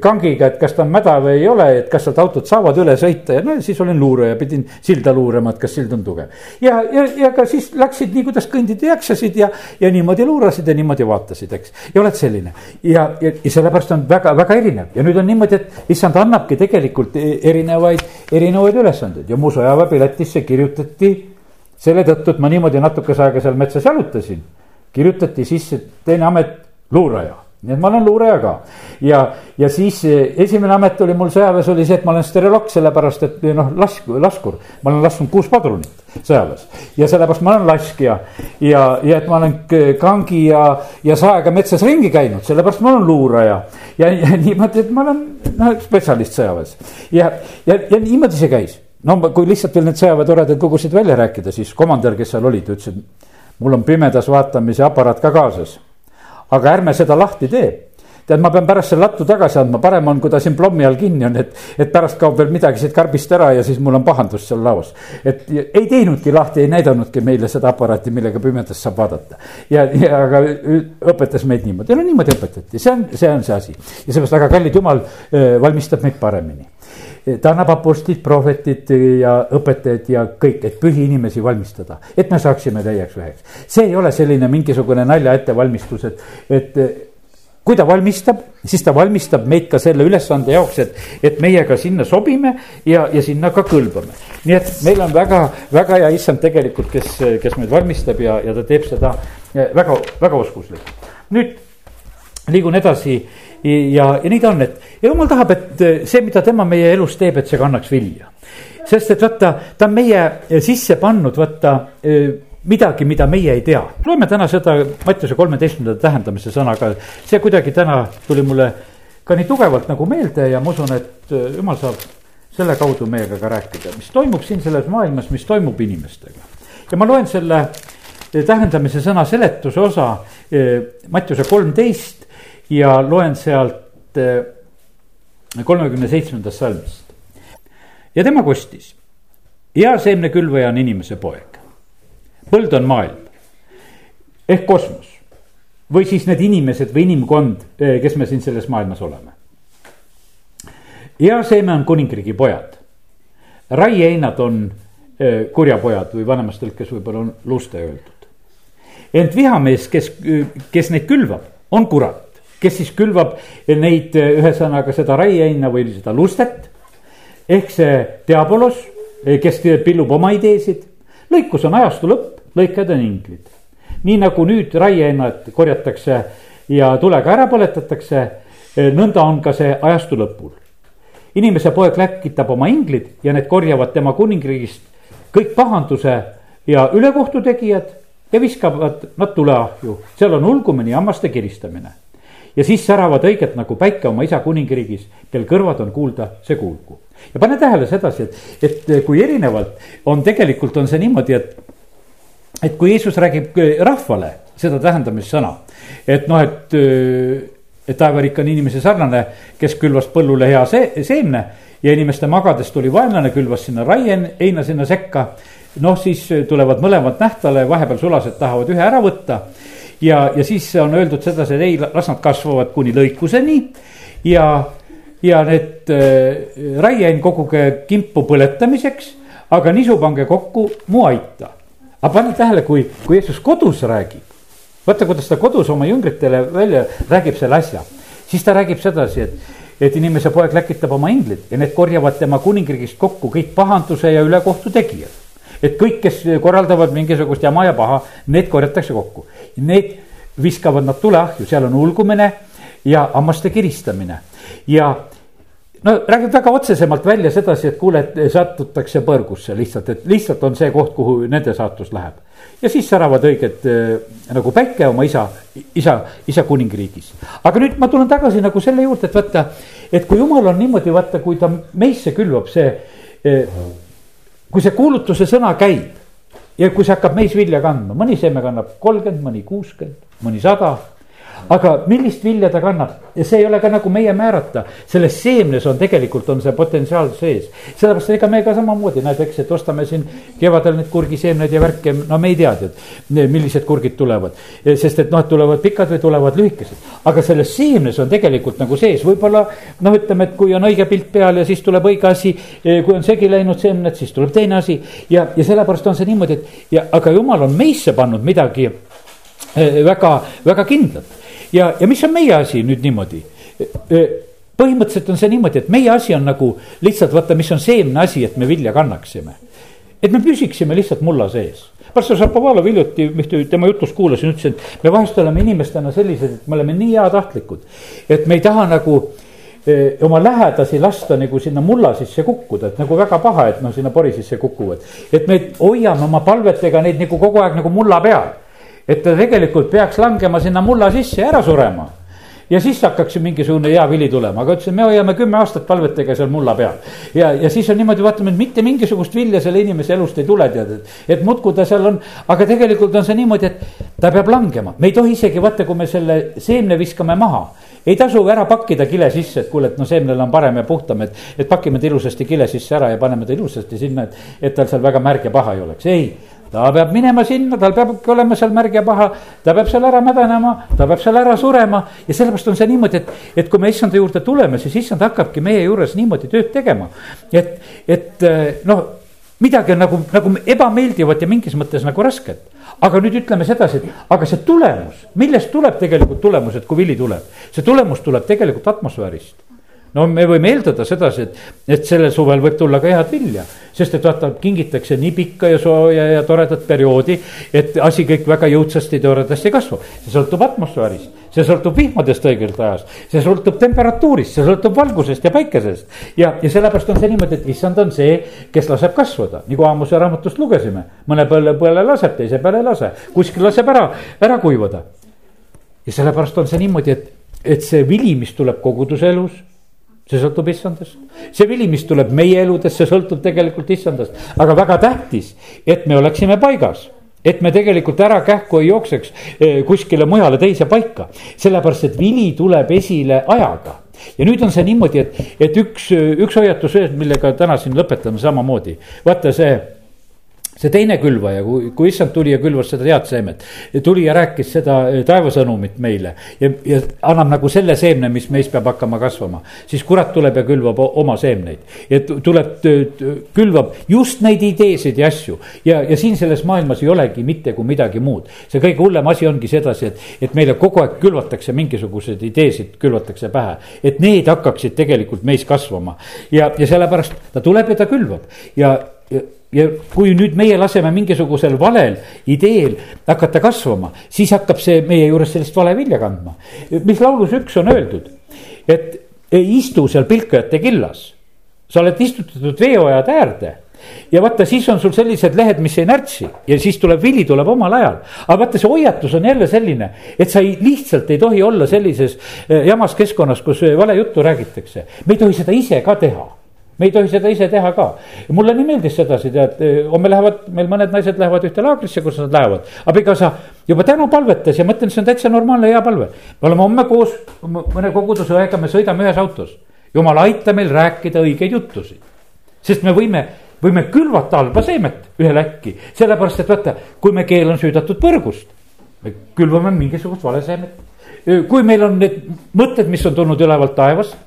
kangiga, et kas ta on mäda või ei ole, et kas sealt autod saavad üle sõita. Ja no siis olin luuraja, pidin silda luurama, et kas sild on tugev. ja, ja, ja ka siis läksid nii, kuidas kõndida jaksasid ja, ja niimoodi luurasid ja niimoodi vaatasid, eks. ja oled selline. Ja, ja, ja sellepärast on väga-väga erinev. Ja nüüd on niimoodi, et issand annabki tegelikult e-, erinevaid, erinevaid ülesandeid. Ja mu sõjaväepiletisse kirjutati selle tõttu, et ma niimoodi natukese aega seal metsas jalutasin kirjutati sisse teine amet, luuraja nii et ma olen luuraja ka ja, ja siis eh, esimene amet oli mul sõjaväes oli see, et ma olen stereolog, sellepärast et noh, lask-, laskur. ma olen lasknud kuus padrunit sõjaväes ja sellepärast ma olen laskja. ja, ja et ma olen kangi ja, ja saega metsas ringi käinud, sellepärast ma olen luuraja. ja, ja niimoodi, et ma olen noh, spetsialist sõjaväes ja, ja, ja niimoodi see käis. no kui lihtsalt veel need sõjaväetoredad lugusid välja rääkida, siis komandör, kes seal oli, ta ütles, et mul on pimedas vaatamise aparaat ka kaasas. aga ärme seda lahti tee. tead, ma pean pärast selle lattu tagasi andma, parem on, kui ta siin plommi all kinni on, et, et pärast kaob veel midagi siit karbist ära ja siis mul on pahandus seal laos. et ei teinudki lahti, ei näidanudki meile seda aparaati, millega pimedas saab vaadata. ja, ja aga õpetas meid niimoodi, no niimoodi õpetati, see on, see on see asi. ja seepärast väga kallid jumal valmistab meid paremini ta annab apostlid, prohvetid ja õpetajad ja kõik, et pühi inimesi valmistada, et me saaksime täieks üheks. see ei ole selline mingisugune nalja ettevalmistus, et, et kui ta valmistab, siis ta valmistab meid ka selle ülesande jaoks, et, et meie ka sinna sobime ja, ja sinna ka kõlbame. nii et meil on väga, väga hea issand tegelikult, kes, kes meid valmistab ja, ja ta teeb seda väga, väga oskuslikult. nüüd liigun edasi ja, ja nii ta on, et ja jumal tahab, et see, mida tema meie elus teeb, et see kannaks vilja. sest et vaata, ta on meie sisse pannud, vaata midagi, mida meie ei tea. loeme täna seda Mattiuse kolmeteistkümnenda tähendamise sõnaga, see kuidagi täna tuli mulle ka nii tugevalt nagu meelde ja ma usun, et jumal saab selle kaudu meiega ka rääkida, mis toimub siin selles maailmas, mis toimub inimestega. ja ma loen selle tähendamise sõna seletuse osa Mattiuse kolmteist ja loen sealt eh, kolmekümne seitsmendast salmist. ja tema kostis, hea seemnekülvaja on inimese poeg, põld on maailm ehk kosmos või siis need inimesed või inimkond, eh, kes me siin selles maailmas oleme. hea seeme on kuningriigi pojad, raieinad on eh, kurjapojad või vanemas tõlkes võib-olla on luste öeldud. ent vihamees, kes, kes neid külvab, on kurat kes siis külvab neid, ühesõnaga seda raieheina või seda lustet. ehk see diabolos, kes pillub oma ideesid. lõikus on ajastu lõpp, lõikajad on inglid. nii nagu nüüd raieheinad korjatakse ja tulega ära põletatakse, nõnda on ka see ajastu lõpul. inimese poeg läkitab oma inglid ja need korjavad tema kuningriigist kõik pahanduse ja ülekohtu tegijad ja viskavad nad tuleahju, seal on ulgumine ja hammaste kiristamine ja siis säravad õiget nagu päike oma isa kuningriigis, kel kõrvad on kuulda, see kuulgu. ja pane tähele sedasi, et, et kui erinevalt on tegelikult on see niimoodi, et, et kui Jeesus räägib rahvale seda tähendamissõna, et noh, et, et taevariik on inimese sarnane, kes külvas põllule hea see, seemne ja inimeste magades tuli vaenlane, külvas sinna raien, heina sinna sekka. noh, siis tulevad mõlemad nähtale, vahepeal sulased tahavad ühe ära võtta ja, ja siis on öeldud sedasi, et ei, las nad kasvavad kuni lõikuseni ja, ja need äh, raieain koguge kimpu põletamiseks, aga nisu pange kokku mu aita. aga pane tähele, kui, kui Jeesus kodus räägib, vaata, kuidas ta kodus oma jüngritele välja räägib selle asja, siis ta räägib sedasi, et et inimese poeg läkitab oma inglid ja need korjavad tema kuningriigist kokku kõik pahanduse ja ülekohtu tegijad et kõik, kes korraldavad mingisugust jama ja paha, need korjatakse kokku. Need viskavad nad tuleahju, seal on ulgumine ja hammaste kiristamine ja no räägib väga otsesemalt välja sedasi, et kuule, et satutakse põrgusse lihtsalt, et lihtsalt on see koht, kuhu nende saatus läheb. ja siis säravad õiged äh, nagu päike oma isa, isa, isa kuningriigis. aga nüüd ma tulen tagasi nagu selle juurde, et vaata, et kui jumal on niimoodi, vaata, kui ta meisse külvab see äh, kui see kuulutuse sõna käib ja kui see hakkab meis vilja kandma, mõni seeme kannab kolmkümmend, mõni kuuskümmend, mõni sada aga millist vilja ta kannab ja see ei ole ka nagu meie määrata, selles seemnes on tegelikult on see potentsiaal sees. sellepärast ega me ka samamoodi näed, eks, et ostame siin kevadel neid kurgiseemneid ja värke, no me ei tea tead, millised kurgid tulevad. sest et noh, tulevad pikad või tulevad lühikesed, aga selles seemnes on tegelikult nagu sees, võib-olla noh, ütleme, et kui on õige pilt peal ja siis tuleb õige asi. kui on segi läinud seemned, siis tuleb teine asi ja, ja sellepärast on see niimoodi, et ja, aga jumal on meisse pannud midagi eh, väga, väga kindlat ja, ja mis on meie asi nüüd niimoodi? põhimõtteliselt on see niimoodi, et meie asi on nagu lihtsalt vaata, mis on seemne asi, et me vilja kannaksime. et me püsiksime lihtsalt mulla sees. pastor Šapovalov hiljuti ühte tema jutust kuulasin, ütles, et me vahest oleme inimestena sellised, et me oleme nii heatahtlikud. et me ei taha nagu oma lähedasi lasta nagu sinna mulla sisse kukkuda, et nagu väga paha, et noh, sinna pori sisse kukuvad. et me hoiame oma palvetega neid nagu kogu aeg nagu mulla peal et ta tegelikult peaks langema sinna mulla sisse ja ära surema. ja siis hakkaks mingisugune hea vili tulema, aga ütlesin, me hoiame kümme aastat palvetega seal mulla peal. ja, ja siis on niimoodi, vaatame, et mitte mingisugust vilja selle inimese elust ei tule, tead, et, et muudkui ta seal on. aga tegelikult on see niimoodi, et ta peab langema, me ei tohi isegi vaata, kui me selle seemne viskame maha ei tasu ära pakkida kile sisse, et kuule, et no seemnel on parem ja puhtam, et, et pakime ta ilusasti kile sisse ära ja paneme ta ilusasti sinna, et, et tal seal väga märg ja paha ei oleks, ei ta peab minema sinna, tal peabki olema seal märg ja paha, ta peab seal ära mädanema, ta peab seal ära surema. Ja sellepärast on see niimoodi, et, et kui me issanda juurde tuleme, siis issand hakkabki meie juures niimoodi tööd tegema. et, et noh, midagi on nagu, nagu ebameeldivat ja mingis mõttes nagu rasket. Aga nüüd ütleme sedasi, et aga see tulemus, millest tuleb tegelikult tulemus, et kui vili tuleb, see tulemus tuleb tegelikult atmosfäärist no me võime eeldada sedasi, et, et sellel suvel võib tulla ka head vilja, sest et vaata, kingitakse nii pikka ja sooja ja toredat perioodi, et asi kõik väga jõudsasti toredasti kasvab. see sõltub atmosfäärist, see sõltub vihmadest õigelt ajast, see sõltub temperatuurist, see sõltub valgusest ja päikesest. ja, ja sellepärast on see niimoodi, et issand on see, kes laseb kasvada, nagu Aamuse raamatust lugesime. mõne põlle, põlle laseb, teise peale ei lase, kuskil laseb ära, ära kuivada. ja sellepärast on see niimoodi, et, et see vili, mis tuleb koguduse elus see sõltub issandast. see vili, mis tuleb meie eludes, see sõltub tegelikult issandast, aga väga tähtis, et me oleksime paigas. Et me tegelikult ära kähku ei jookseks eh, kuskile mujale teise paika, sellepärast et vili tuleb esile ajaga. Ja nüüd on see niimoodi, et, et üks, üks hoiatus millega täna siin lõpetame samamoodi, vaata see see teine külvaja, kui, kui issand tuli ja külvas seda head seemet, tuli ja rääkis seda eh, taevasõnumit meile ja, ja annab nagu selle seemne, mis meis peab hakkama kasvama. siis kurat tuleb ja külvab oma seemneid. Ja tuleb, külvab just neid ideesid ja asju. Ja, ja siin selles maailmas ei olegi mitte kui midagi muud. see kõige hullem asi ongi sedasi, et, et meile kogu aeg külvatakse mingisuguseid ideesid, külvatakse pähe, et need hakkaksid tegelikult meis kasvama. Ja, ja sellepärast ta tuleb ja ta külvab. Ja, ja ja kui nüüd meie laseme mingisugusel valel ideel hakata kasvama, siis hakkab see meie juures sellist vale vilja kandma. mis laulus üks on öeldud, et ei istu seal pilkajate killas, sa oled istutatud veeojade äärde ja vaata, siis on sul sellised lehed, mis ei närtsi ja siis tuleb vili, tuleb omal ajal. aga vaata, see hoiatus on jälle selline, et sa ei, lihtsalt ei tohi olla sellises eh, jamas keskkonnas, kus vale juttu räägitakse. me ei tohi seda ise ka teha me ei tohi seda ise teha ka. mulle nii meeldis sedasi, tead, homme lähevad, meil mõned naised lähevad ühte laagrisse, kus nad lähevad. abikaasa juba täna palvetas ja mõtlen, see on täitsa normaalne hea palve. me oleme homme koos mõne koguduse õega, me sõidame ühes autos. jumal, aita meil rääkida õigeid juttusid. sest me võime, võime külvata halba seemet ühel äkki, sellepärast et vaata, kui me keel on süüdatud põrgust, me külvame mingisugust valeseemet. kui meil on need mõtted, mis on tulnud ülevalt taevast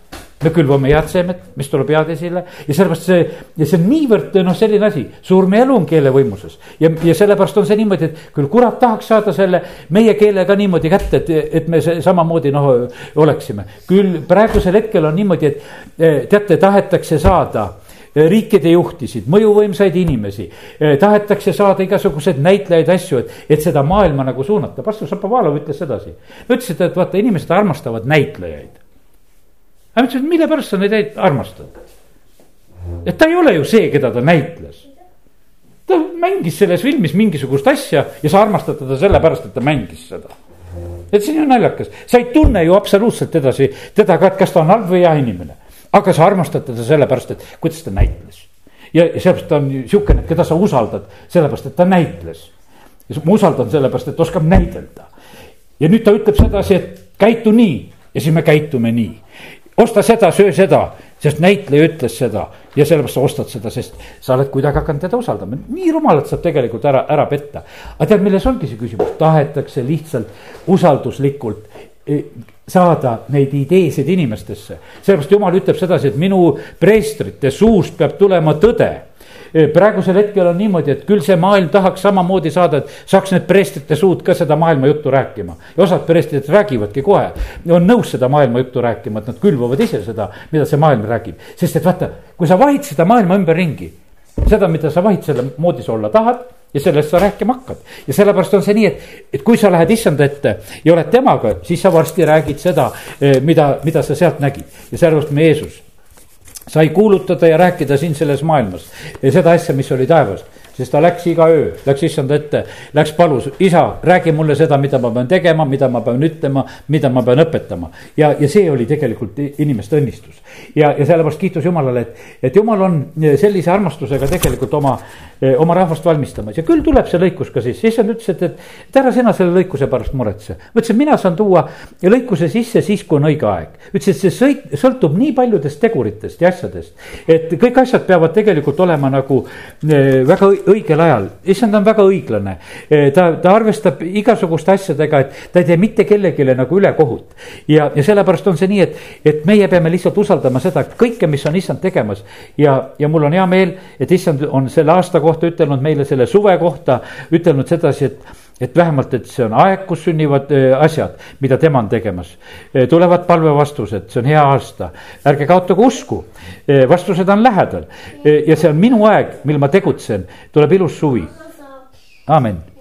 me külvame head seemet, mis tuleb head esile ja sellepärast see ja see on niivõrd noh, selline asi, suur meie elu on keele võimuses. ja, ja sellepärast on see niimoodi, et küll kurat tahaks saada selle meie keele ka niimoodi kätte, et, et me samamoodi noh oleksime. küll praegusel hetkel on niimoodi, et eh, teate, tahetakse saada eh, riikide juhtisid, mõjuvõimsaid inimesi. Eh, tahetakse saada igasuguseid näitlejaid, asju, et, et seda maailma nagu suunata. pastor Šapovalov ütles sedasi. ütles, et vaata, inimesed armastavad näitlejaid ma ütlesin, et mille pärast sa neid armastad? et ta ei ole ju see, keda ta näitles. ta mängis selles filmis mingisugust asja ja sa armastad teda sellepärast, et ta mängis seda. et see on ju naljakas, sa ei tunne ju absoluutselt edasi teda ka, et kas ta on halb või hea inimene. aga sa armastad teda sellepärast, et kuidas ta näitles. ja, ja sellepärast ta on sihukene, keda sa usaldad, sellepärast et ta näitles. ma usaldan sellepärast, et oskab näidelda. ja nüüd ta ütleb sedasi, et käitu nii ja siis me käitume nii osta seda, söö seda, sest näitleja ütles seda ja sellepärast sa ostad seda, sest sa oled kuidagi hakanud teda usaldama, nii rumalalt saab tegelikult ära, ära petta. aga tead, milles ongi see küsimus, tahetakse lihtsalt usalduslikult eh, saada neid ideesid inimestesse. sellepärast jumal ütleb sedasi, et minu preestrite suust peab tulema tõde praegusel hetkel on niimoodi, et küll see maailm tahaks samamoodi saada, et saaks need preestrite suud ka seda maailma juttu rääkima. ja osad preestrid räägivadki kohe, on nõus seda maailma juttu rääkima, et nad külvavad ise seda, mida see maailm räägib. sest et vaata, kui sa vahid seda maailma ümberringi, seda, mida sa vahid selle moodi sa olla tahad ja sellest sa rääkima hakkad. ja sellepärast on see nii, et, et kui sa lähed issanda ette ja oled temaga, siis sa varsti räägid seda, eh, mida, mida sa sealt nägid ja sellepärast me Jeesus sai kuulutada ja rääkida siin selles maailmas seda asja, mis oli taevas. Sest ta läks iga öö, läks issanda ette, läks palus, isa, räägi mulle seda, mida ma pean tegema, mida ma pean ütlema, mida ma pean õpetama. ja, ja see oli tegelikult inimeste õnnistus. ja, ja sellepärast kiitus Jumalale, et, et Jumal on sellise armastusega tegelikult oma, oma rahvast valmistamas ja küll tuleb see lõikus ka sisse, issand ütles, et, et, et ära sina selle lõikuse pärast muretse. ütles, et mina saan tuua lõikuse sisse siis, kui on õige aeg. ütles, et see sõit, sõltub nii paljudest teguritest ja asjadest, et kõik asjad peavad tegelikult olema nagu eh, väga õigel ajal. issand on väga õiglane, eh, ta, ta arvestab igasuguste asjadega, et ta ei tee mitte kellelegi nagu ülekohut. ja, ja sellepärast on see nii, et, et meie peame lihtsalt usaldama seda kõike, mis on issand tegemas. ja, ja mul on hea meel, et issand on selle aasta kohta ütelnud meile selle suve kohta, ütelnud sedasi, et et vähemalt, et see on aeg, kus sünnivad äh, asjad, mida tema on tegemas. Äh, tulevad palvevastused, see on hea aasta, ärge kaotage usku, äh, vastused on lähedal. Ja see on minu aeg, mil ma tegutsen, tuleb ilus suvi. amin